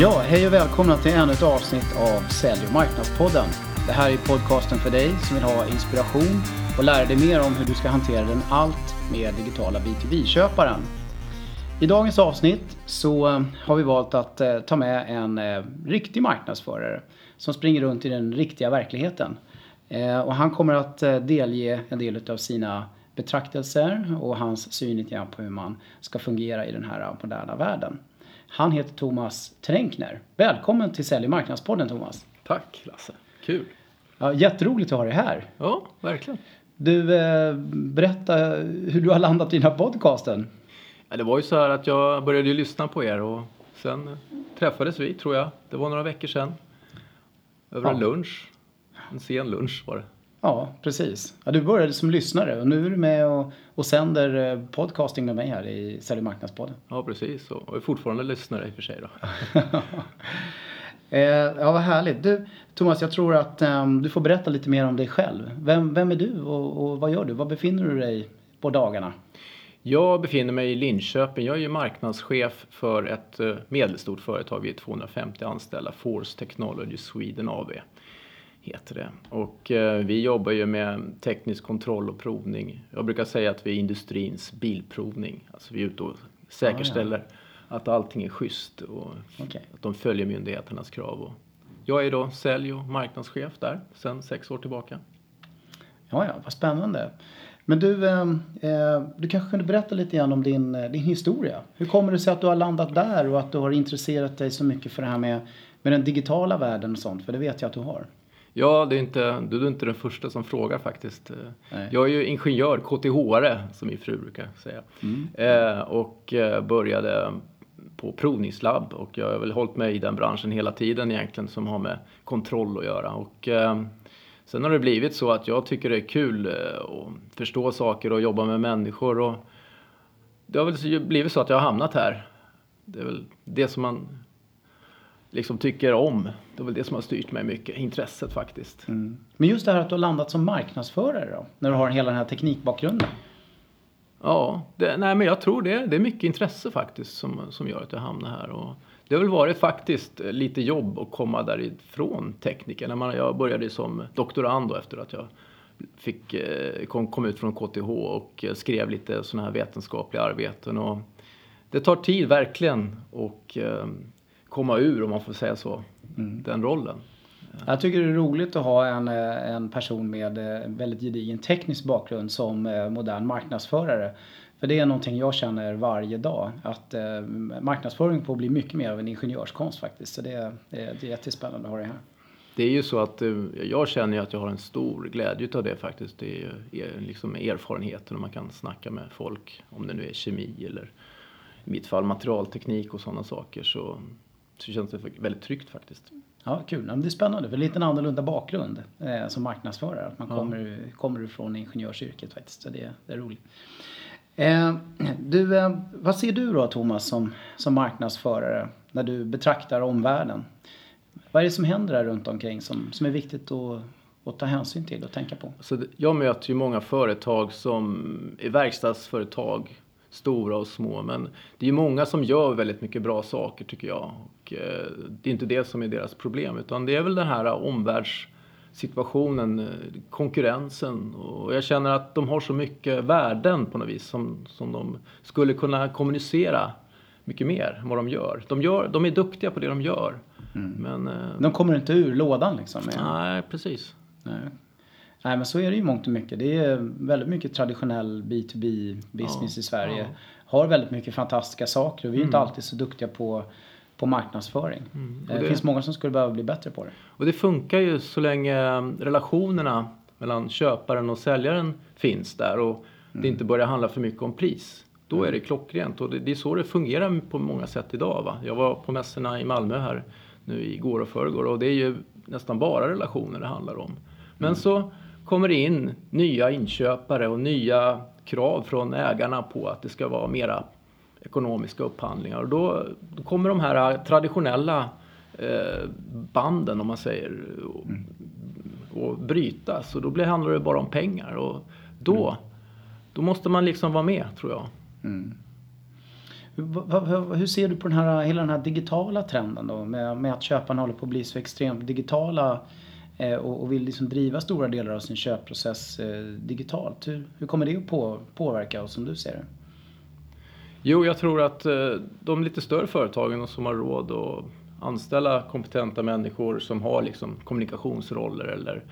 Ja, hej och välkomna till ännu ett avsnitt av Sälj och marknadspodden. Det här är podcasten för dig som vill ha inspiration och lära dig mer om hur du ska hantera den allt mer digitala B2B-köparen. I dagens avsnitt så eh, har vi valt att eh, ta med en eh, riktig marknadsförare som springer runt i den riktiga verkligheten. Och han kommer att delge en del av sina betraktelser och hans syn på hur man ska fungera i den här moderna världen. Han heter Thomas Tränkner. Välkommen till Sälj marknadspodden Thomas. Tack Lasse, kul. Ja, jätteroligt att ha dig här. Ja, verkligen. Du, eh, berätta hur du har landat i den här podcasten. Ja, det var ju så här att jag började ju lyssna på er och sen träffades vi tror jag. Det var några veckor sedan. Över ja. en lunch. En sen lunch var det. Ja, precis. Ja, du började som lyssnare och nu är du med och, och sänder eh, podcasting med mig här i Sälj marknadspodden. Ja, precis. Och är fortfarande lyssnare i och för sig då. eh, ja, vad härligt. Du, Thomas, jag tror att um, du får berätta lite mer om dig själv. Vem, vem är du och, och vad gör du? Var befinner du dig på dagarna? Jag befinner mig i Linköping. Jag är ju marknadschef för ett eh, medelstort företag. Vi är 250 anställda, Force Technology Sweden AB heter det. Och eh, vi jobbar ju med teknisk kontroll och provning. Jag brukar säga att vi är industrins bilprovning. Alltså vi är ute och säkerställer ah, ja. att allting är schysst och okay. att de följer myndigheternas krav. Och jag är då sälj och marknadschef där sedan sex år tillbaka. Ja, ja, vad spännande. Men du, eh, eh du kanske kunde berätta lite grann om din, eh, din historia. Hur kommer det sig att du har landat där och att du har intresserat dig så mycket för det här med, med den digitala världen och sånt? För det vet jag att du har. Ja, det är inte, du är inte den första som frågar faktiskt. Nej. Jag är ju ingenjör, KTH-are som min fru brukar säga. Mm. Eh, och eh, började på provningslabb och jag har väl hållit mig i den branschen hela tiden egentligen som har med kontroll att göra. Och, eh, sen har det blivit så att jag tycker det är kul eh, att förstå saker och jobba med människor. Och det har väl blivit så att jag har hamnat här. Det är väl det som man liksom tycker om. Det är väl det som har styrt mig mycket, intresset faktiskt. Mm. Men just det här att du har landat som marknadsförare då, när du har hela den här teknikbakgrunden? Ja, det, nej men jag tror det, det är mycket intresse faktiskt som, som gör att jag hamnar här. Och det har väl varit faktiskt lite jobb att komma därifrån tekniker. När man, jag började som doktorand då efter att jag fick, eh, kom, kom ut från KTH och skrev lite sådana här vetenskapliga arbeten. Och det tar tid verkligen. Och eh, komma ur, om man får säga så, mm. den rollen. Jag tycker det är roligt att ha en, eh, en person med eh, väldigt gedigen teknisk bakgrund som eh, modern marknadsförare. För det är någonting jag känner varje dag. Att eh, marknadsföring får bli mycket mer av en ingenjörskonst faktiskt. Så det, det, det är jättespännande att ha det här. Det är ju så att jag känner att jag har en stor glädje av det faktiskt. Det är ju liksom erfarenheten och man kan snacka med folk om det nu är kemi eller i mitt fall materialteknik och sådana saker. Så så känns det väldigt tryggt faktiskt. Ja, kul. Det är spännande. För lite en annorlunda bakgrund eh, som marknadsförare. Att man ja. kommer, kommer ifrån ingenjörsyrket faktiskt. Så det, det är roligt. Eh, du, eh, vad ser du då Thomas som, som marknadsförare när du betraktar omvärlden? Vad är det som händer där runt omkring som, som är viktigt att, att ta hänsyn till och tänka på? Så jag möter ju många företag som är verkstadsföretag stora och små. Men det är ju många som gör väldigt mycket bra saker tycker jag. Och, eh, det är inte det som är deras problem utan det är väl den här omvärldssituationen, eh, konkurrensen. Och jag känner att de har så mycket värden på något vis som, som de skulle kunna kommunicera mycket mer än vad de gör. De, gör, de är duktiga på det de gör. Mm. Men, eh, de kommer inte ur lådan liksom? Nej, precis. Nej. Nej men så är det ju mångt och mycket. Det är väldigt mycket traditionell B2B business ja, i Sverige. Ja. Har väldigt mycket fantastiska saker och vi är mm. inte alltid så duktiga på, på marknadsföring. Mm. Det, det, finns många som skulle behöva bli bättre på det. Och det funkar ju så länge um, relationerna mellan köparen och säljaren finns där och mm. det inte börjar handla för mycket om pris. Då är mm. det klockrent och det, det är så det fungerar på många sätt idag. Va? Jag var på mässorna i Malmö här nu igår och förrgår och det är ju nästan bara relationer det handlar om. Men mm. så kommer det in nya inköpare och nya krav från ägarna på att det ska vara mera ekonomiska upphandlingar. Och då, då kommer de här traditionella eh, banden, om man säger, och, mm. och brytas. Och då blir, handlar det bara om pengar. Och då, mm. då måste man liksom vara med, tror jag. Mm. Hur, ser du på den här, hela den här digitala trenden då? Med, med att köparna håller på att bli så extremt digitala och, och, vill liksom driva stora delar av sin köpprocess eh, digitalt. Hur, hur kommer det att på, påverka oss som du ser det? Jo, jag tror att eh, de lite större företagen som har råd att anställa kompetenta människor som har liksom kommunikationsroller eller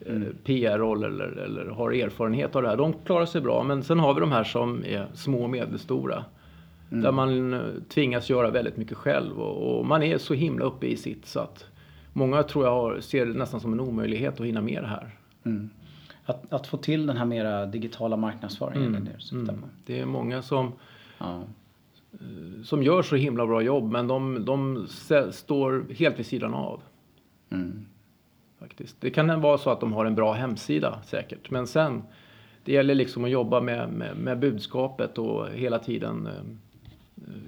eh, mm. PR-roller eller, eller, har erfarenhet av det här. De klarar sig bra. Men sen har vi de här som är små och medelstora. Mm. Där man eh, tvingas göra väldigt mycket själv och, och, man är så himla uppe i sitt så att många tror jag har, ser det nästan som en omöjlighet att hinna med det här. Mm. Att, att, få till den här mera digitala marknadsföringen. Mm. Det, mm. det är många som ja. Eh, som gör så himla bra jobb men de, de står helt vid sidan av. Mm. Faktiskt. Det kan vara så att de har en bra hemsida säkert men sen det gäller liksom att jobba med, med, med budskapet och hela tiden eh, eh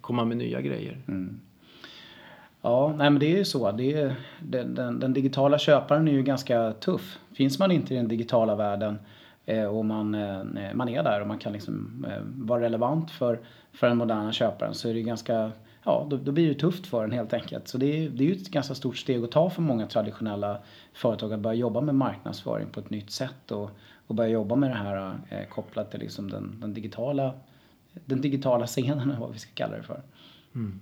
komma med nya grejer. Mm. Ja, nej men det är ju så. Det är, den, den, den, digitala köparen är ju ganska tuff. Finns man inte i den digitala världen Eh, och man, eh, man är där och man kan liksom eh, vara relevant för, för den moderna köparen så är det ganska ja, då, då blir det tufft för den helt enkelt. Så det är, det är ju ett ganska stort steg att ta för många traditionella företag att börja jobba med marknadsföring på ett nytt sätt och, och börja jobba med det här eh, kopplat till liksom den, den, digitala, den digitala scenen, vad vi ska kalla det för. Mm.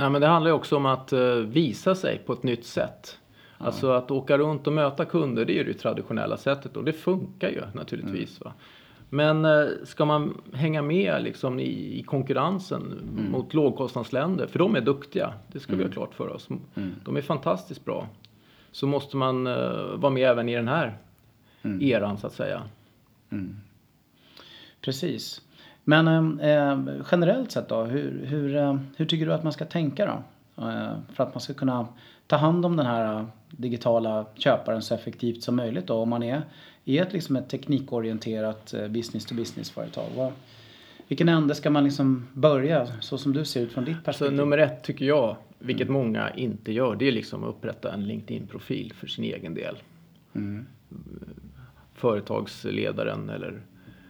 Nej, men det handlar ju också om att uh, visa sig på ett nytt sätt. Alltså att åka runt och möta kunder, det är det traditionella sättet och det funkar ju naturligtvis. Mm. Men eh, ska man hänga med liksom i, konkurrensen mm. mot lågkostnadsländer, för de är duktiga, det ska mm. vi ha mm. klart för oss. Mm. De är fantastiskt bra. Så måste man uh, vara med även i den här mm. eran så att säga. Precis. Men eh, generellt sett då, hur, hur, eh, hur tycker du att man ska tänka då? Eh, för att man ska kunna ta hand om den här digitala köparen så effektivt som möjligt då, om man är i ett, liksom ett teknikorienterat eh, business to business företag. vilken ände ska man liksom börja så som du ser ut från ditt perspektiv? Så nummer ett tycker jag, vilket mm. många inte gör, det är liksom att upprätta en LinkedIn-profil för sin egen del. Mm. Företagsledaren eller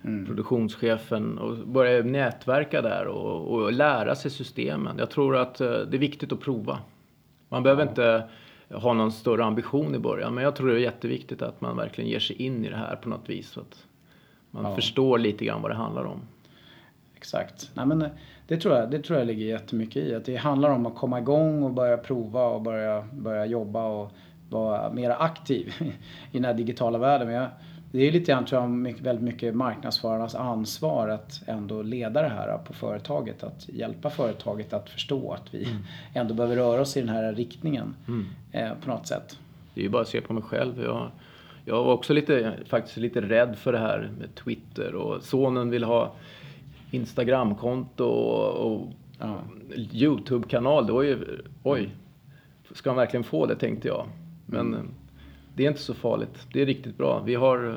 mm. produktionschefen och börja nätverka där och, och, lära sig systemen. Jag tror att eh, det är viktigt att prova. Man behöver ja. inte ha någon större ambition i början. Men jag tror det är jätteviktigt att man verkligen ger sig in i det här på något vis. Så att man ja. förstår lite grann vad det handlar om. Exakt. Nej, men det, tror jag, det tror jag ligger jättemycket i. Att det handlar om att komma igång och börja prova och börja, börja jobba och vara mer aktiv i den här digitala världen. Men jag, det är lite grann tror jag mycket, väldigt mycket marknadsförarnas ansvar att ändå leda det här på företaget. Att hjälpa företaget att förstå att vi mm. ändå behöver röra oss i den här riktningen mm. eh, på något sätt. Det är ju bara att se på mig själv. Jag, jag var också lite, faktiskt lite rädd för det här med Twitter och sonen vill ha Instagramkonto och, och ja. Youtube-kanal. Det var ju, oj, ska han verkligen få det tänkte jag. Men mm det är inte så farligt. Det är riktigt bra. Vi har eh,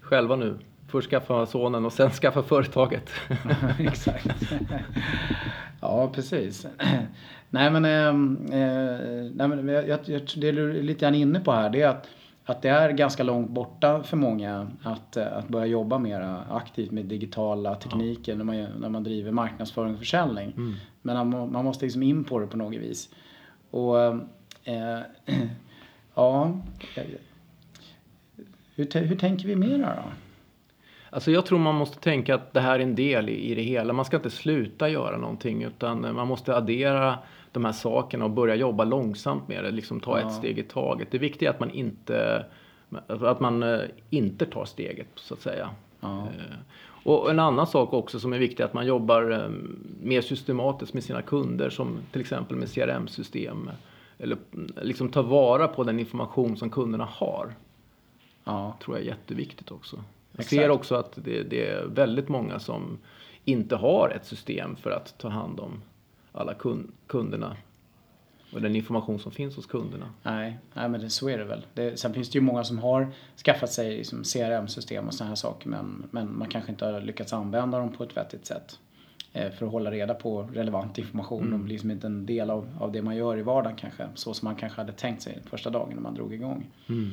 själva nu först skaffa sonen och sen skaffa företaget. Exakt. ja, precis. nej, men, ehm, eh, nej, men jag, jag, det du är lite grann inne på här det är att, att det är ganska långt borta för många att, eh, att börja jobba mer aktivt med digitala tekniker ja. när, man, när man driver marknadsföring och försäljning. Mm. Men man, man måste liksom in på det på något vis. Och eh, Ja. Hur, hur tänker vi mera då? Alltså jag tror man måste tänka att det här är en del i det hela. Man ska inte sluta göra någonting utan man måste addera de här sakerna och börja jobba långsamt med det. Liksom ta ja. ett steg i taget. Det viktiga är att man inte, att man eh, inte tar steget så att säga. Ja. Eh, och en annan sak också som är viktig är att man jobbar eh, mer systematiskt med sina kunder som till exempel med CRM-system eller liksom ta vara på den information som kunderna har. Ja. tror jag är jätteviktigt också. Jag Exakt. ser också att det, det, är väldigt många som inte har ett system för att ta hand om alla kund, kunderna och den information som finns hos kunderna. Nej, nej men det, så är det väl. Det, sen finns det ju många som har skaffat sig liksom CRM-system och sådana här saker men, men man kanske inte har lyckats använda dem på ett vettigt sätt. Eh, för att hålla reda på relevant information. Mm. Blir liksom inte en del av, av det man gör i vardagen kanske. Så som man kanske hade tänkt sig första dagen när man drog igång. Mm.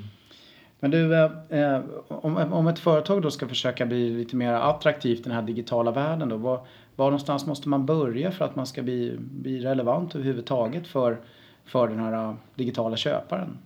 Men du, eh, eh, om, om ett företag då ska försöka bli lite mer attraktivt i den här digitala världen då. Vad, Var någonstans måste man börja för att man ska bli, bli relevant överhuvudtaget för, för den här digitala köparen?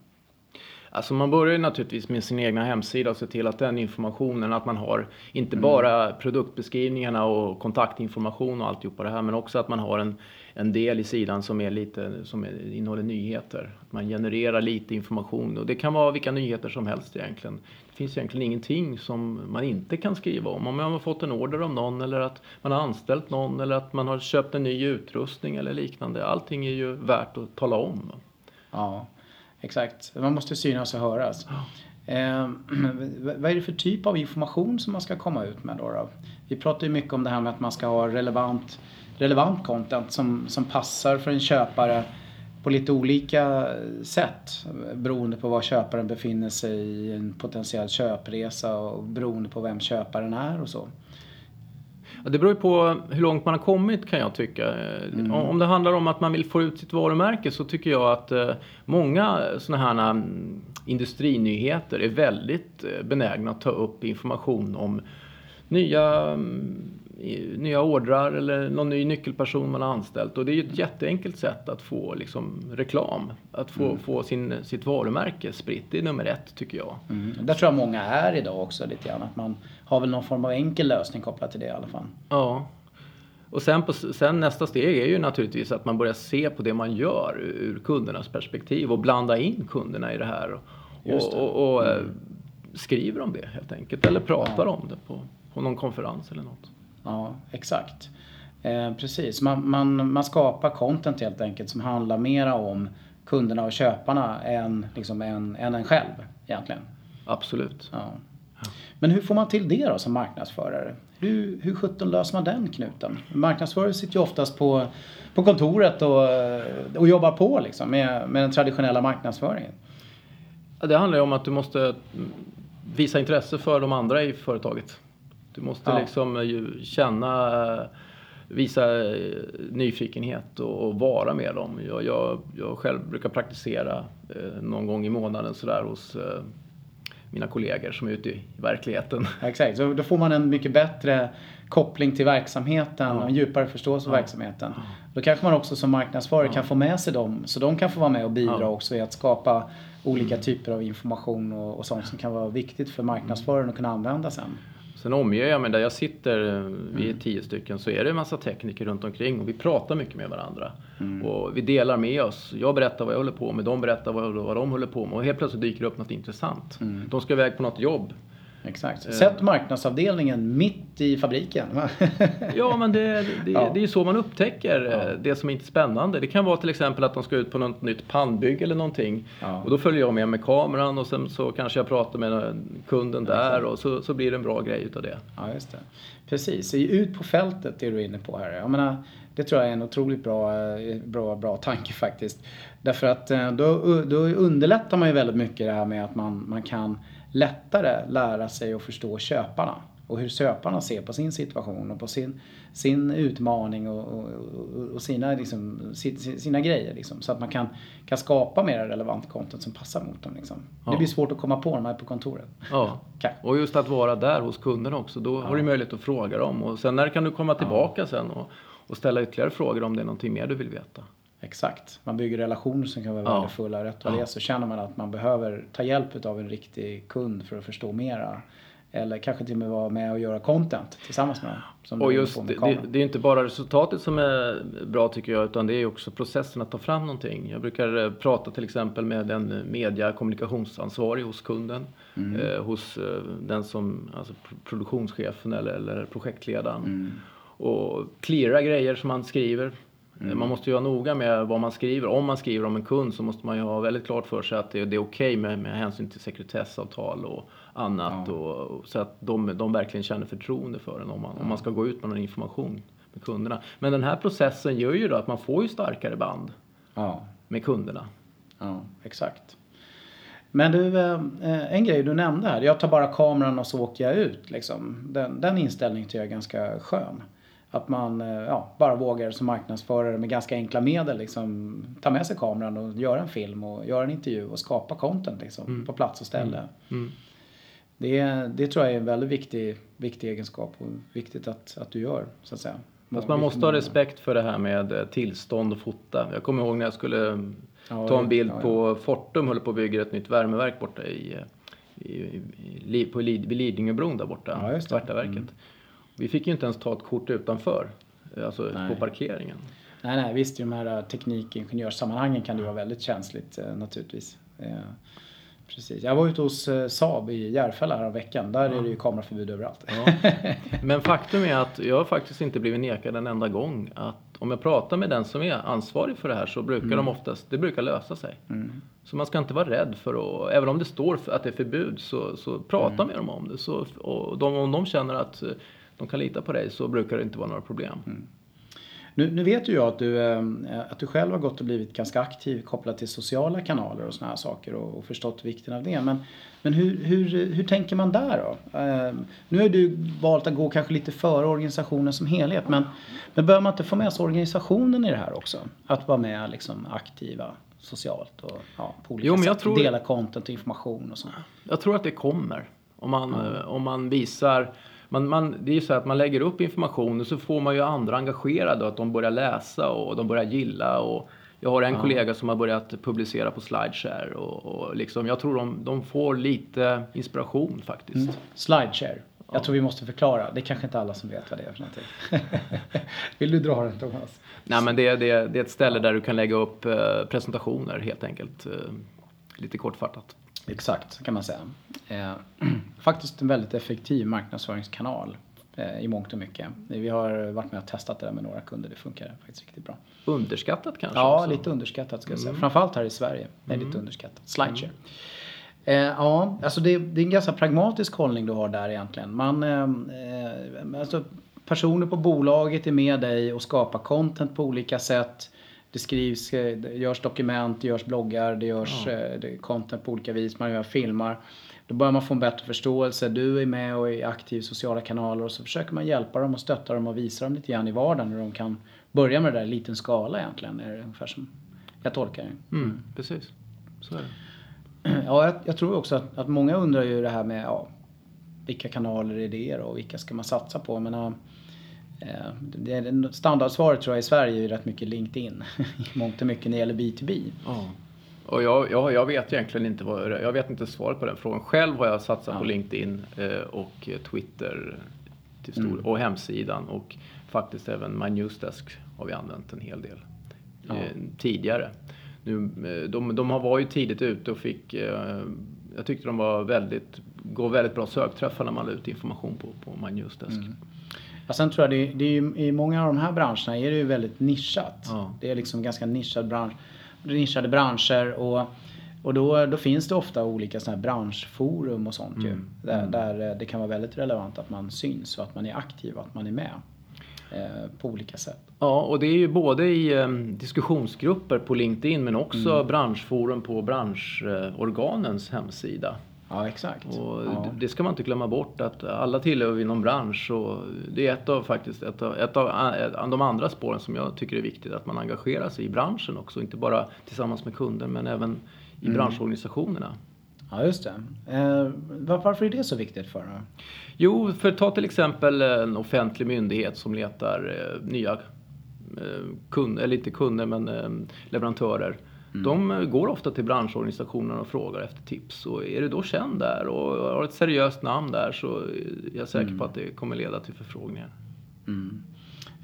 Alltså man börjar ju naturligtvis med sin egna hemsida och se till att den informationen, att man har inte bara produktbeskrivningarna och kontaktinformation och alltihopa det här, men också att man har en, en del i sidan som är lite, som är, innehåller nyheter. Att man genererar lite information och det kan vara vilka nyheter som helst egentligen. Det finns egentligen ingenting som man inte kan skriva om. Om man har fått en order av någon eller att man har anställt någon eller att man har köpt en ny utrustning eller liknande. Allting är ju värt att tala om. Ja. Exakt, man måste synas och höras. Eh, vad är det för typ av information som man ska komma ut med då, då? Vi pratar ju mycket om det här med att man ska ha relevant, relevant content som, som passar för en köpare på lite olika sätt beroende på var köparen befinner sig i en potentiell köpresa och beroende på vem köparen är och så. Det beror ju på hur långt man har kommit kan jag tycka. Mm. Om det handlar om att man vill få ut sitt varumärke så tycker jag att eh, många sådana här mm, industrinyheter är väldigt eh, benägna att ta upp information om nya mm, nya ordrar eller någon ny nyckelperson man har anställt. Och det är ju ett jätteenkelt sätt att få liksom, reklam. Att få, mm. få sin, sitt varumärke spritt. Det är nummer ett tycker jag. Mm. Där tror jag många är idag också lite grann. Att man har väl någon form av enkel lösning kopplat till det i alla fall. Ja. Och sen, på, sen nästa steg är ju naturligtvis att man börjar se på det man gör ur kundernas perspektiv och blanda in kunderna i det här. Och, det. och, och mm. skriver om det helt enkelt. Eller pratar ja. om det på, på någon konferens eller något. Ja, exakt. Eh, precis, man, man, man skapar content helt enkelt som handlar mera om kunderna och köparna än, liksom en, än en själv egentligen. Absolut. Ja. Men hur får man till det då som marknadsförare? Hur, hur sjutton löser man den knuten? Marknadsförare sitter ju oftast på, på kontoret och, och jobbar på liksom med, med den traditionella marknadsföringen. Det handlar ju om att du måste visa intresse för de andra i företaget. Du måste ja. liksom eh, känna, eh, visa eh, nyfikenhet och, och vara med dem. Jag, jag, jag själv brukar praktisera någon gång i månaden sådär hos mina kollegor som är ute i verkligheten. Exakt, så då får man en mycket bättre koppling till verksamheten ja. och en djupare förståelse för ja. verksamheten. Då kanske man också som marknadsförare ja. kan få med sig dem så de kan få vara med och bidra ja. också i att skapa olika typer av information och, och sånt som kan vara viktigt för marknadsföraren att kunna använda sen. Sen omger jag mig, där jag sitter, vi är mm. tio stycken, så är det en massa tekniker runt omkring och vi pratar mycket med varandra. Mm. Och vi delar med oss. Jag berättar vad jag håller på med, de berättar vad, vad de håller på med och helt plötsligt dyker det upp något intressant. Mm. De ska iväg på något jobb. Exakt. Eh. Sätt marknadsavdelningen mitt i fabriken. ja, men det, det, ja. det är ju så man upptäcker ja. Eh, det som är inte är spännande. Det kan vara till exempel att de ska ut på något nytt pannbygge eller någonting. Ja. Och då följer jag med med kameran och sen så kanske jag pratar med kunden där och så, så blir det en bra grej utav det. Ja, just det. Precis, ut på fältet är du inne på här. Jag menar, det tror jag är en otroligt bra, eh, bra, bra tanke faktiskt. Därför att då, då underlättar man ju väldigt mycket det här med att man, man kan lättare lära sig att förstå köparna och hur köparna ser på sin situation och på sin, sin utmaning och, och, och sina, liksom, sina grejer. Liksom, så att man kan, kan skapa mer relevant content som passar mot dem. Liksom. Ja. Det blir svårt att komma på de här på kontoret. Ja, okay. och just att vara där hos kunderna också. Då ja. har du möjlighet att fråga dem och sen när kan du komma tillbaka sen och, och ställa ytterligare frågor om det är någonting mer du vill veta. Exakt. Man bygger relationer som kan vara ja. värdefulla. Rätt vad ja. det är så känner man att man behöver ta hjälp av en riktig kund för att förstå mera. Eller kanske till och med vara med och göra content tillsammans med dem. och just det, det, det, är inte bara resultatet som är bra tycker jag utan det är också processen att ta fram någonting. Jag brukar eh, prata till exempel med en media kommunikationsansvarig hos kunden. Mm. Eh, hos eh, den som, alltså produktionschefen eller, eller projektledaren. Mm. Och cleara grejer som man skriver Mm. Man måste ju vara noga med vad man skriver. Om man skriver om en kund så måste man ju ha väldigt klart för sig att det, det är okej okay med, med hänsyn till sekretessavtal och annat. Ja. Och, så att de, de verkligen känner förtroende för en om man, ja. om man ska gå ut med någon information med kunderna. Men den här processen gör ju då att man får ju starkare band ja. med kunderna. Ja, exakt. Men du, eh, en grej du nämnde här. Jag tar bara kameran och så åker jag ut. Liksom. Den, den inställningen tycker jag är ganska skön. Att man eh, ja, bara vågar som marknadsförare med ganska enkla medel liksom, ta med sig kameran och göra en film och göra en intervju och skapa content liksom, mm. på plats och ställe. Mm. Mm. Det, det tror jag är en väldigt viktig, viktig egenskap och viktigt att, att du gör så att säga. Fast man måste ha respekt för det här med eh, tillstånd och fota. Jag kommer ihåg när jag skulle ja, ta en bild ja, på Fortum höll på att bygga ett nytt värmeverk borta i, eh, i, i, på Lid, vid Lidingöbron där borta, ja, Svartaverket. Mm. Vi fick ju inte ens ta ett kort utanför, alltså nej. på parkeringen. Nej, nej, visst i de här teknikingenjörssammanhangen kan det vara väldigt känsligt naturligtvis. Precis. Jag var ute hos eh, Saab i Järfälla här veckan. Där ja. är det ju kameraförbud överallt. Ja. Men faktum är att jag har faktiskt inte blivit nekad en enda gång att om jag pratar med den som är ansvarig för det här så brukar mm. de oftast, det brukar lösa sig. Mm. Så man ska inte vara rädd för att, även om det står att det är förbud, så, så prata mm. med dem om det. Så, och de, om de känner att eh, de kan lita på dig så brukar det inte vara några problem. Mm. Nu, nu, vet ju jag att du, äh, att du själv har gått och blivit ganska aktiv kopplat till sociala kanaler och såna här saker och, och förstått vikten av det. Men, men hur, hur, hur tänker man där då? Äh, nu har du valt att gå kanske lite före organisationen som helhet men, men bör man inte få med sig organisationen i det här också? Att vara med liksom aktiva socialt och ja, på olika jo, sätt. Tror... Dela content och information och sånt. Jag tror att det kommer. Om man, mm. om man visar man, man, det är ju så att man lägger upp information och så får man ju andra engagerade och att de börjar läsa och de börjar gilla. Och jag har en ja. kollega som har börjat publicera på Slideshare och, och liksom, jag tror de, de får lite inspiration faktiskt. Mm. Slideshare? Jag tror vi måste förklara. Det är kanske inte alla som vet vad det är för någonting. Vill du dra den Thomas? Nej men det, det, det är ett ställe där du kan lägga upp eh, presentationer helt enkelt. Eh, lite kortfattat. Exakt, kan man säga. Eh, faktiskt en väldigt effektiv marknadsföringskanal eh, i mångt och mycket. Vi har varit med och testat det med några kunder. Det funkar faktiskt riktigt bra. Underskattat kanske? Ja, också. lite underskattat ska jag säga. Mm. Framförallt här i Sverige. Det är mm. lite underskattat. Slideshare. Mm. Eh, ja, alltså det, det, är en ganska pragmatisk hållning du har där egentligen. Man, eh, eh alltså personer på bolaget är med dig och skapar content på olika sätt. Det skrivs, eh, det görs dokument, det görs bloggar, det görs ja. Eh, det content på olika vis, man gör filmar. Då börjar man få en bättre förståelse. Du är med och är aktiv i sociala kanaler och så försöker man hjälpa dem och stötta dem och visa dem lite grann i vardagen hur de kan börja med det där i liten skala egentligen. Är det ungefär som jag tolkar det. Mm, precis, så är det. Ja, jag, jag tror också att, att, många undrar ju det här med ja, vilka kanaler är det och vilka ska man satsa på? Men, Eh, det standardsvaret tror jag i Sverige är rätt mycket LinkedIn. I mångt och mycket när det gäller B2B. Oh. Och jag, jag, jag, vet egentligen inte vad, jag vet inte svaret på den frågan. Själv har jag satsat ja. på LinkedIn eh, och Twitter till stor, mm. och hemsidan och faktiskt även My Newsdesk har vi använt en hel del ja. eh, tidigare. Nu, de, de har varit tidigt ute och fick, eh, jag tyckte de var väldigt, går väldigt bra sökträffar när man la ut information på, på My Newsdesk. Mm. Ja, sen tror jag det, det är ju, i många av de här branscherna är det ju väldigt nischat. Ja. Det är liksom ganska nischad bransch, nischade branscher och, och då, då finns det ofta olika såna här branschforum och sånt mm. ju. Där, mm. där det kan vara väldigt relevant att man syns och att man är aktiv och att man är med eh, på olika sätt. Ja, och det är ju både i eh, diskussionsgrupper på LinkedIn men också mm. branschforum på branschorganens hemsida. Ja, exakt. Och ja. Det ska man inte glömma bort att alla tillhör vi någon bransch och det är ett av, faktiskt, ett av, ett av de andra spåren som jag tycker är viktigt att man engagerar sig i branschen också. Inte bara tillsammans med kunder men även i mm. branschorganisationerna. Ja, just det. Eh, varför är det så viktigt för dig? Jo, för ta till exempel en offentlig myndighet som letar eh, nya eh, kunder, eller inte kunder men eh, leverantörer Mm. De går ofta till branschorganisationen och frågar efter tips. Och är du då känd där och har ett seriöst namn där så är jag säker mm. på att det kommer leda till förfrågningar. Mm.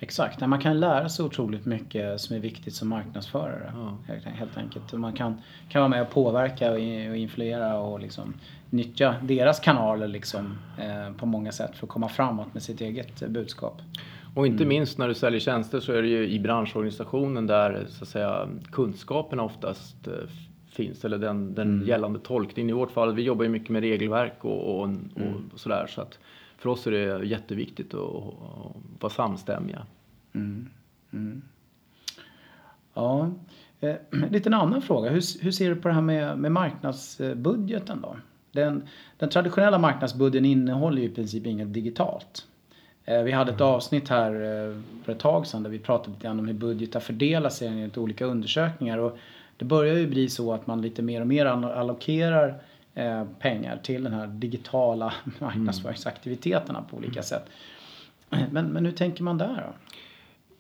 Exakt, man kan lära sig otroligt mycket som är viktigt som marknadsförare. Ja. Helt enkelt. Man kan, kan vara med och påverka och influera och liksom nyttja deras kanaler liksom, eh, på många sätt för att komma framåt med sitt eget budskap. Och inte mm. minst när du säljer tjänster så är det ju i branschorganisationen där så att säga, kunskaperna oftast eh, finns, eller den, den mm. gällande tolkningen. I vårt fall, vi jobbar ju mycket med regelverk och, och, mm. och sådär. Så att för oss är det jätteviktigt att, att vara samstämmiga. Mm. Mm. Ja, eh, lite en annan fråga. Hur, hur ser du på det här med, med marknadsbudgeten då? Den, den traditionella marknadsbudgeten innehåller ju i princip inget digitalt. Eh, vi hade ett avsnitt här eh, för ett tag sedan där vi pratade lite grann om hur budgetar fördelar sig enligt olika undersökningar. Och det börjar ju bli så att man lite mer och mer allokerar eh, pengar till den här digitala mm. marknadsföringsaktiviteterna på olika sätt. Men, men hur tänker man där då?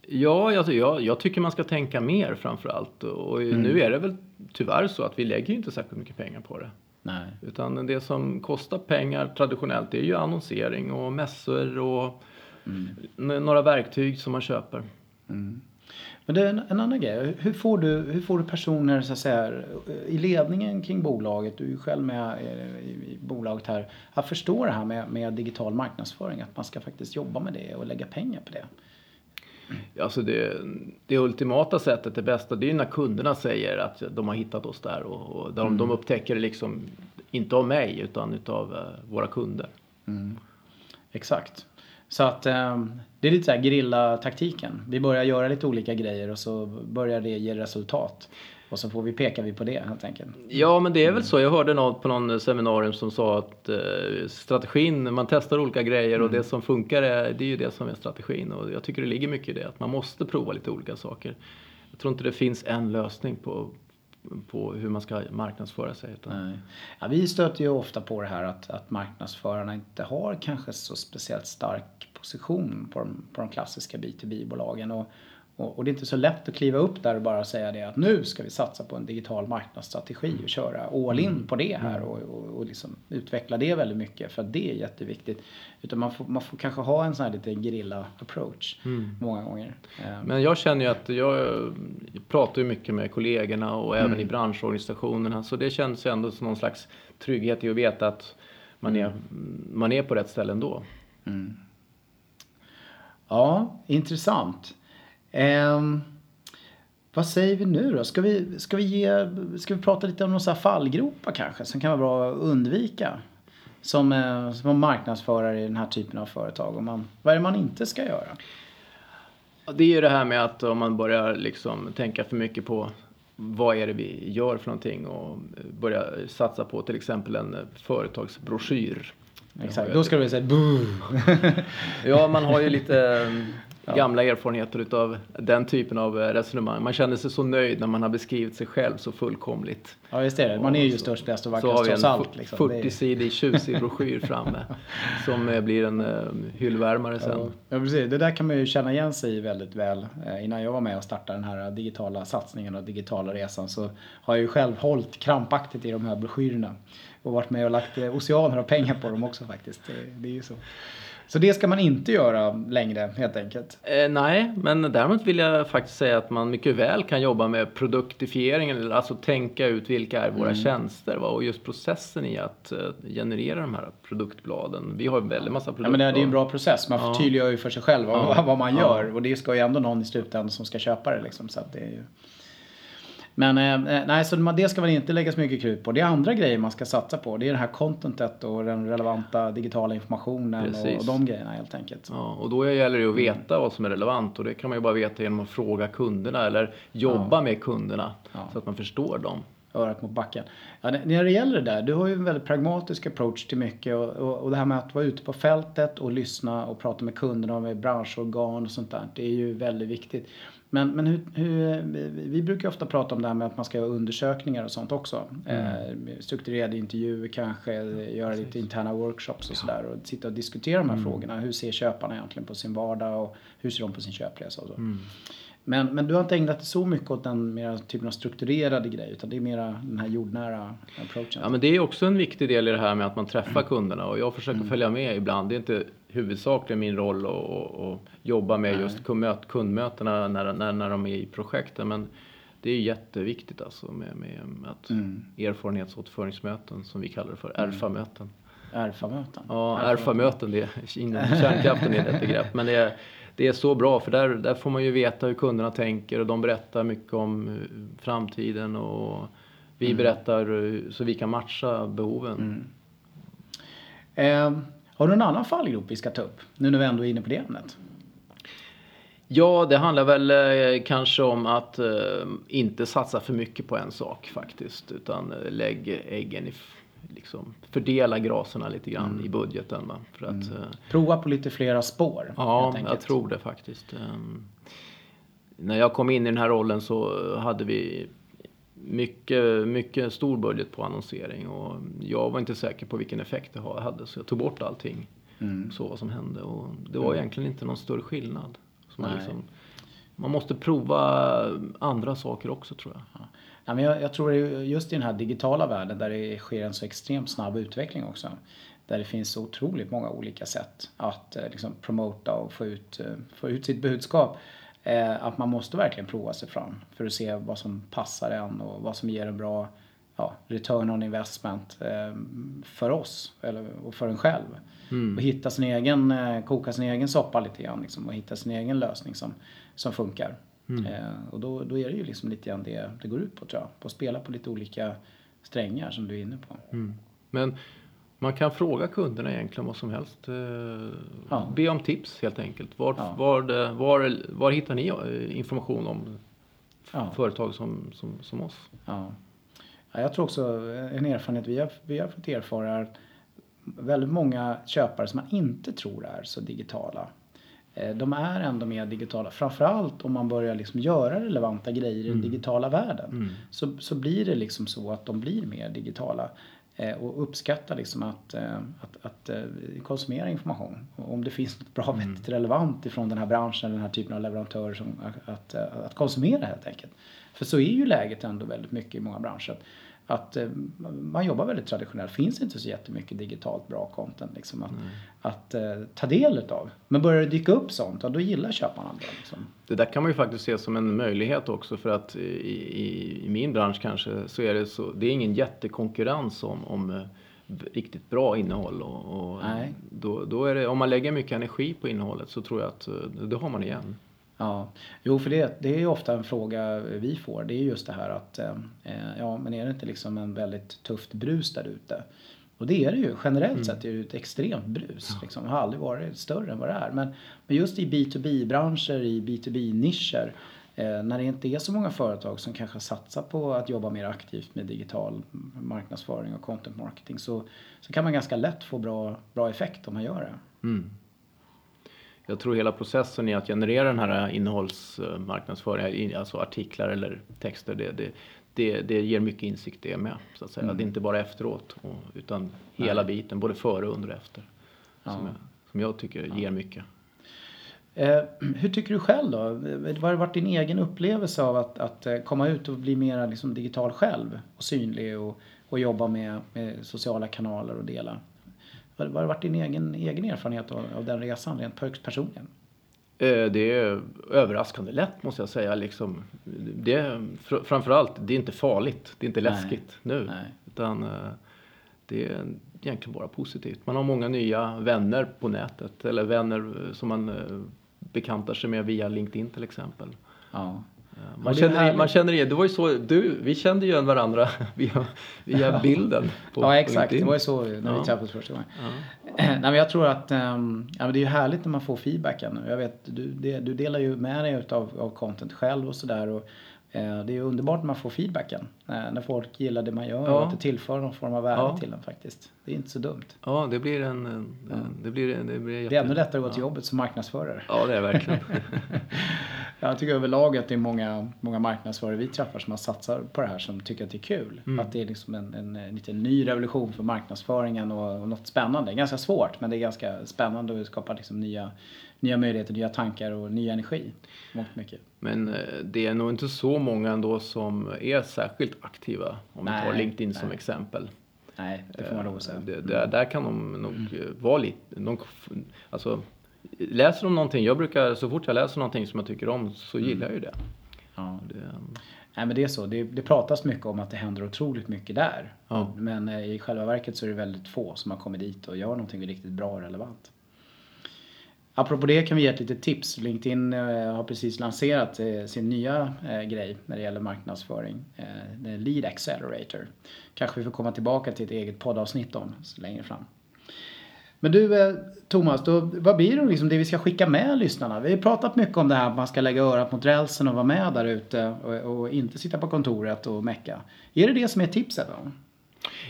Ja, alltså, jag, jag tycker man ska tänka mer framför allt. Och Mm. nu är det väl tyvärr så att vi lägger inte särskilt mycket pengar på det. Nej. Utan det som kostar pengar traditionellt det är ju annonsering och mässor och Mm. några verktyg som man köper. Men det är en, en annan grej. Hur får, du, hur får du personer så att säga, i ledningen kring bolaget, du är ju själv med i, i bolaget här, att förstå det här med, med digital marknadsföring? Att man ska faktiskt jobba med det och lägga pengar på det. Alltså det, det ultimata sättet, det bästa, det är ju när kunderna säger att de har hittat oss där och, och de, de upptäcker det liksom inte av mig utan utav eh, våra kunder. Exakt. Så att eh, det är lite så här grilla-taktiken. Vi börjar göra lite olika grejer och så börjar det ge resultat. Och så får vi pekar vi på det helt enkelt. Ja, men det är väl så. Jag hörde något på någon seminarium som sa att eh, strategin, man testar olika grejer och det som funkar är, det är ju det som är strategin. Och jag tycker det ligger mycket i det, att man måste prova lite olika saker. Jag tror inte det finns en lösning på, på hur man ska marknadsföra sig. Utan. Ja, vi stöter ju ofta på det här att, att marknadsförarna inte har kanske så speciellt stark position på de, på de klassiska B2B-bolagen. Och, och, det är inte så lätt att kliva upp där och bara säga det att nu ska vi satsa på en digital marknadsstrategi och köra all in på det här och, och, och liksom utveckla det väldigt mycket för att det är jätteviktigt. Utan man får, man får kanske ha en sån här lite grilla approach många gånger. Eh, Men jag känner ju att jag, pratar ju mycket med kollegorna och även i branschorganisationerna. Så det känns ju ändå som någon slags trygghet i att veta att man är, man är på rätt ställe ändå. Ja, intressant. Ehm, vad säger vi nu då? Ska vi, ska vi, ge, ska vi prata lite om några fallgropar kanske som kan vara bra att undvika? Som, eh, som marknadsförare i den här typen av företag. Om man, vad är det man inte ska göra? Det är ju det här med att om man börjar liksom tänka för mycket på vad är det vi gör för någonting och börja satsa på till exempel en företagsbroschyr. Exakt, då ska du säga boo. Ja, man har ju lite gamla erfarenheter utav den typen av eh, resonemang. Man känner sig så nöjd när man har beskrivit sig själv så fullkomligt. Ja, just det. Man är ju Så- störst, bäst och Så har vackrast vi trots allt. Liksom. Det är- 40-sidig tjusig broschyr framme som eh, blir en eh, hyllvärmare sen. Ja, precis. Det där kan man ju känna igen sig i väldigt väl. Innan jag var med och startade den här digitala satsningen och digitala resan så har jag ju själv hållit krampaktigt i de här broschyrerna. Och varit med och lagt oceaner av pengar på dem också faktiskt. Det är ju så. Så det ska man inte göra längre helt enkelt. Eh, nej, men däremot vill jag faktiskt säga att man mycket väl kan jobba med produktifieringen, eller alltså tänka ut vilka är våra Mm. tjänster va? och just processen i att eh, generera de här produktbladen. Vi har en väldig massa Ja, produktblad. men det, är en bra process. Man Ja. förtydligar ju för sig själv vad, Ja. vad man Ja. gör. Och det ska ju ändå någon i slutändan som ska köpa det. Liksom, så det är ju... Men eh, nej, så det ska man inte lägga så mycket krut på. Det är andra grejer man ska satsa på. Det är det här contentet och den relevanta digitala informationen och, och de grejerna helt enkelt. Ja, och då gäller det att veta vad som är relevant och det kan man ju bara veta genom att fråga kunderna eller jobba med kunderna Ja. så att man förstår dem. örat mot backen. Ja, när det gäller det där, du har ju en väldigt pragmatisk approach till mycket och, och, och det här med att vara ute på fältet och lyssna och prata med kunderna och med branschorgan och sånt där. Det är ju väldigt viktigt. Men, men hur, hur, vi- brukar ofta prata om det här med att man ska göra undersökningar och sånt också. Eh, strukturerade intervjuer kanske, göra lite interna workshops och sådär och sitta och diskutera de här frågorna. Hur ser köparna egentligen på sin vardag och hur ser de på sin köpresa och så. Men, men du har inte ägnat dig så mycket åt den mera typen av strukturerade grej utan det är mera den här jordnära approachen. Ja, men det är också en viktig del i det här med att man träffar kunderna och jag försöker följa med ibland. Det är inte huvudsakligen min roll att, jobba med just kundmöt- kundmötena när, när, när de är i projekten. Men det är jätteviktigt alltså med, med att erfarenhetsåterföringsmöten som vi kallar det för, ERFA-möten. RFA-möten. Ja, ERFA-möten, det är inom kärnkraften är det ett begrepp. Men det är, det är så bra för där, där får man ju veta hur kunderna tänker och de berättar mycket om eh, framtiden och vi berättar eh, så vi kan matcha behoven. Eh, har du en annan fallgrop vi ska ta upp? Nu när vi ändå är inne på det ämnet. Ja, det handlar väl eh, kanske om att eh, inte satsa för mycket på en sak faktiskt. Utan eh, lägg äggen i, liksom, fördela graserna lite grann i budgeten. Va? För att, eh, Prova på lite flera spår. Ja, jag tror det faktiskt. Ehm, när jag kom in i den här rollen så hade vi mycket, mycket stor budget på annonsering och jag var inte säker på vilken effekt det ha- hade så jag tog bort allting. Mm. Så vad som hände och det var egentligen inte någon större skillnad. Så man liksom man måste prova andra saker också tror jag. Ja, men jag, jag tror just i den här digitala världen där det sker en så extremt snabb utveckling också. Där det finns så otroligt många olika sätt att eh, liksom, promota och få ut, eh, få ut sitt budskap. Eh, att man måste verkligen prova sig fram för att se vad som passar en och vad som ger en bra ja, return on investment eh, för oss eller, och för en själv. Mm. Och hitta sin egen, eh, koka sin egen soppa lite grann liksom, och hitta sin egen lösning som, som funkar. Mm. Eh, och då, då är det ju liksom lite grann det det går ut på tror jag. På att spela på lite olika strängar som du är inne på. Mm. Men man kan fråga kunderna egentligen vad som helst. Eh, ja. Be om tips helt enkelt. Var, ja. var, var, var hittar ni eh, information om ja. företag som, som, som oss? Ja. ja. Jag tror också en erfarenhet vi har, vi har fått erfara är att väldigt många köpare som man inte tror är så digitala Eh, de är ändå mer digitala. Framförallt om man börjar liksom göra relevanta grejer i den mm. digitala världen. Mm. Så, så blir det liksom så att de blir mer digitala. Eh, och uppskattar liksom att, eh, att, att, konsumera information. Och om det finns något bra, mm. vettigt, relevant ifrån den här branschen eller den här typen av leverantörer som, att, att, att konsumera helt enkelt. För så är ju läget ändå väldigt mycket i många branscher att eh, man jobbar väldigt traditionellt. Det finns inte så jättemycket digitalt bra content liksom, att, mm. att uh, ta del utav. Men börjar det dyka upp sånt, då gillar köparna det. Liksom. Det där kan man ju faktiskt se som en möjlighet också för att i, i, i min bransch kanske så är det så, det är ingen jättekonkurrens om, om uh, riktigt bra innehåll. Och, och då, då är det, om man lägger mycket energi på innehållet så tror jag att det har man igen. Ja, jo för det, det är ju ofta en fråga vi får. Det är just det här att, eh, ja men är det inte liksom en väldigt tufft brus där ute? Och det är det ju. Generellt mm. sett är det ett extremt brus. Ja. Liksom. Det har aldrig varit större än vad det är. Men, men just i B2B-branscher, i B2B-nischer, eh, när det inte är så många företag som kanske satsar på att jobba mer aktivt med digital marknadsföring och content marketing så, så kan man ganska lätt få bra, bra effekt om man gör det. Mm jag tror hela processen i att generera den här innehållsmarknadsföringen, alltså artiklar eller texter, det, det, det, det ger mycket insikt det med. Så att säga. Mm. Det är inte bara efteråt utan hela Nej. biten, både före, under och efter. Ja. Som, jag, som jag tycker ja. ger mycket. Eh, hur tycker du själv då? Vad har varit din egen upplevelse av att, att eh, komma ut och bli mer liksom digital själv och synlig och, och jobba med, med sociala kanaler och dela? Vad har varit din egen, egen erfarenhet av, av den resan rent personligen? Eh, det är överraskande lätt måste jag säga. Liksom, det, framförallt, det är inte farligt. Det är inte läskigt Nej. nu. Nej. Utan eh, det är egentligen bara positivt. Man har många nya vänner på nätet. Eller vänner som man eh, bekantar sig med via LinkedIn till exempel. Ja. Man känner, man känner igen, det var ju så, du, vi kände ju varandra via, via bilden. På, ja exakt, på det var ju så när ja. vi träffades första gången. Ja. Nej, men jag tror att um, ja, men det är ju härligt när man får feedbacken. Jag vet, du, det, du delar ju med dig av, av content själv och sådär. Eh, det är underbart när man får feedbacken. Eh, när folk gillar det man gör ja. och att det tillför någon form av värde till en faktiskt. Det är inte så dumt. Ja, det blir en... en. Det, blir, det, blir jätte... det är ännu lättare att gå till jobbet som marknadsförare. Ja, det är verkligen. jag tycker överlag att det är många, många marknadsförare vi träffar som har satsat på det här som tycker att det är kul. Mm. Att det är liksom en, en, en liten ny revolution för marknadsföringen och, och något spännande. Ganska svårt, men det är ganska spännande att skapa liksom nya nya möjligheter, nya tankar och ny energi. Mångt mycket. Men eh, det är nog inte så många ändå som är särskilt aktiva om vi tar LinkedIn nej. som exempel. Nej, det får man lov att säga. Det, det, där kan de nog mm. vara lite... De, alltså, läser de någonting, jag brukar så fort jag läser någonting som jag tycker om så mm. gillar jag ju det. Ja. det Nej men det är så. Det, det pratas mycket om att det händer otroligt mycket där. Ja. Men eh, i själva verket så är det väldigt få som har kommit dit och gör någonting riktigt bra och relevant. Apropå det kan vi ge ett litet tips. LinkedIn eh, har precis lanserat eh, sin nya grej när det gäller marknadsföring. Lead Accelerator. Kanske vi får komma tillbaka till ett eget poddavsnitt om längre fram. Men du eh, Thomas, då, vad blir det liksom det vi ska skicka med lyssnarna? Vi har pratat mycket om det här att man ska lägga örat mot rälsen och vara med där ute och, och inte sitta på kontoret och mecka. Är det det som är tipset? Då?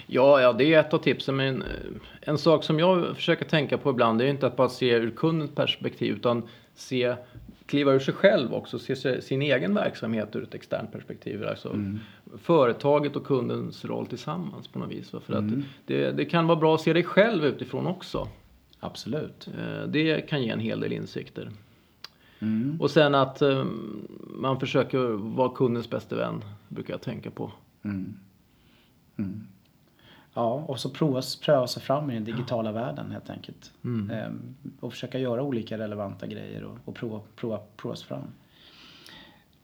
Ja, ja, det är ett av tipsen. Men eh, en sak som jag försöker tänka på ibland är inte att bara se ur kundens perspektiv utan se, kliva ur sig själv också, se sin egen verksamhet ur ett externt perspektiv. Alltså mm. företaget och kundens roll tillsammans på något vis. För mm. att det, det kan vara bra att se dig själv utifrån också. Absolut. Eh, det kan ge en hel del insikter. Mm. Och sen att eh, man försöker vara kundens bästa vän, brukar jag tänka på. Ja, och så prova, pröva sig fram i den digitala ja. världen helt enkelt. Mm. Ehm, och försöka göra olika relevanta grejer och, och prova, prova, prova sig fram.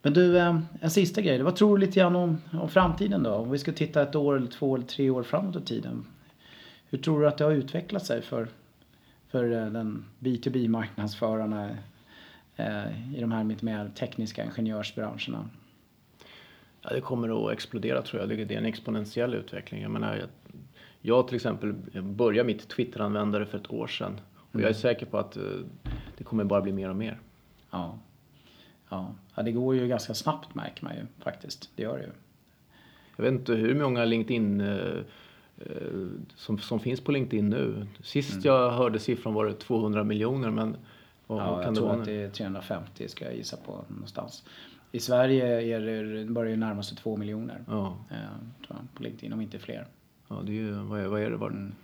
Men du, ehm, en sista grej. Vad tror du lite grann om, om framtiden då? Om vi ska titta ett år eller två eller tre år framåt i tiden. Hur tror du att det har utvecklat sig för, för eh, den B2B-marknadsförarna eh, i de här lite mer tekniska ingenjörsbranscherna? Ja, det kommer att explodera tror jag. Det är en exponentiell utveckling. Jag menar, jag till exempel började mitt Twitter-användare för ett år sedan. Och jag är mm. säker på att eh, det kommer bara bli mer och mer. Ja. Ja. ja, det går ju ganska snabbt märker man ju faktiskt. Det gör det ju. Jag vet inte hur många LinkedIn eh, eh, som, som finns på LinkedIn nu. Sist mm. jag hörde siffran var det 200 miljoner men vad, ja, jag tror att det är 350 ska jag gissa på någonstans. I Sverige är det, börjar det närma sig 2 miljoner ja. på LinkedIn, om inte fler. Ja, det är ju, vad är, vad är det? Var, mm.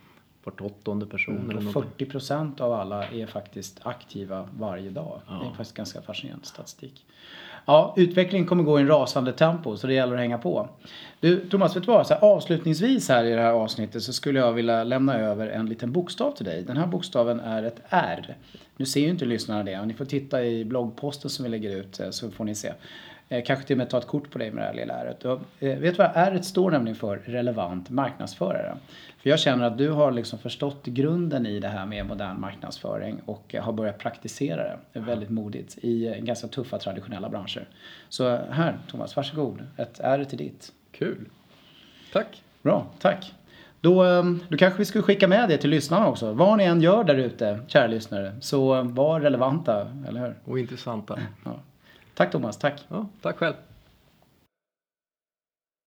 Vart åttonde person mm, eller 40 procent av alla är faktiskt aktiva varje dag. Ja. Det är faktiskt ganska fascinerande statistik. Ja, utvecklingen kommer gå i en rasande tempo så det gäller att hänga på. Du Thomas, vet du vad? Så här, avslutningsvis här i det här avsnittet så skulle jag vilja lämna över en liten bokstav till dig. Den här bokstaven är ett R. Nu ser ju inte lyssnarna det, ni får titta i bloggposten som vi lägger ut eh, så får ni se. Eh, kanske till och med ta ett kort på dig med det här lilla ärret. Eh, vet du vad ärret står nämligen för? Relevant marknadsförare. För jag känner att du har liksom förstått grunden i det här med modern marknadsföring och har börjat praktisera det. Är väldigt modigt i ganska tuffa traditionella branscher. Så här Thomas, varsågod. Ett ärre till ditt. Kul. Tack. Bra, tack. Då, ehm, då kanske vi skulle skicka med det till lyssnarna också. Vad ni än gör där ute, kära lyssnare, så var relevanta, eller hur? Och intressanta. Ja. Tack Thomas, tack. Ja, tack själv.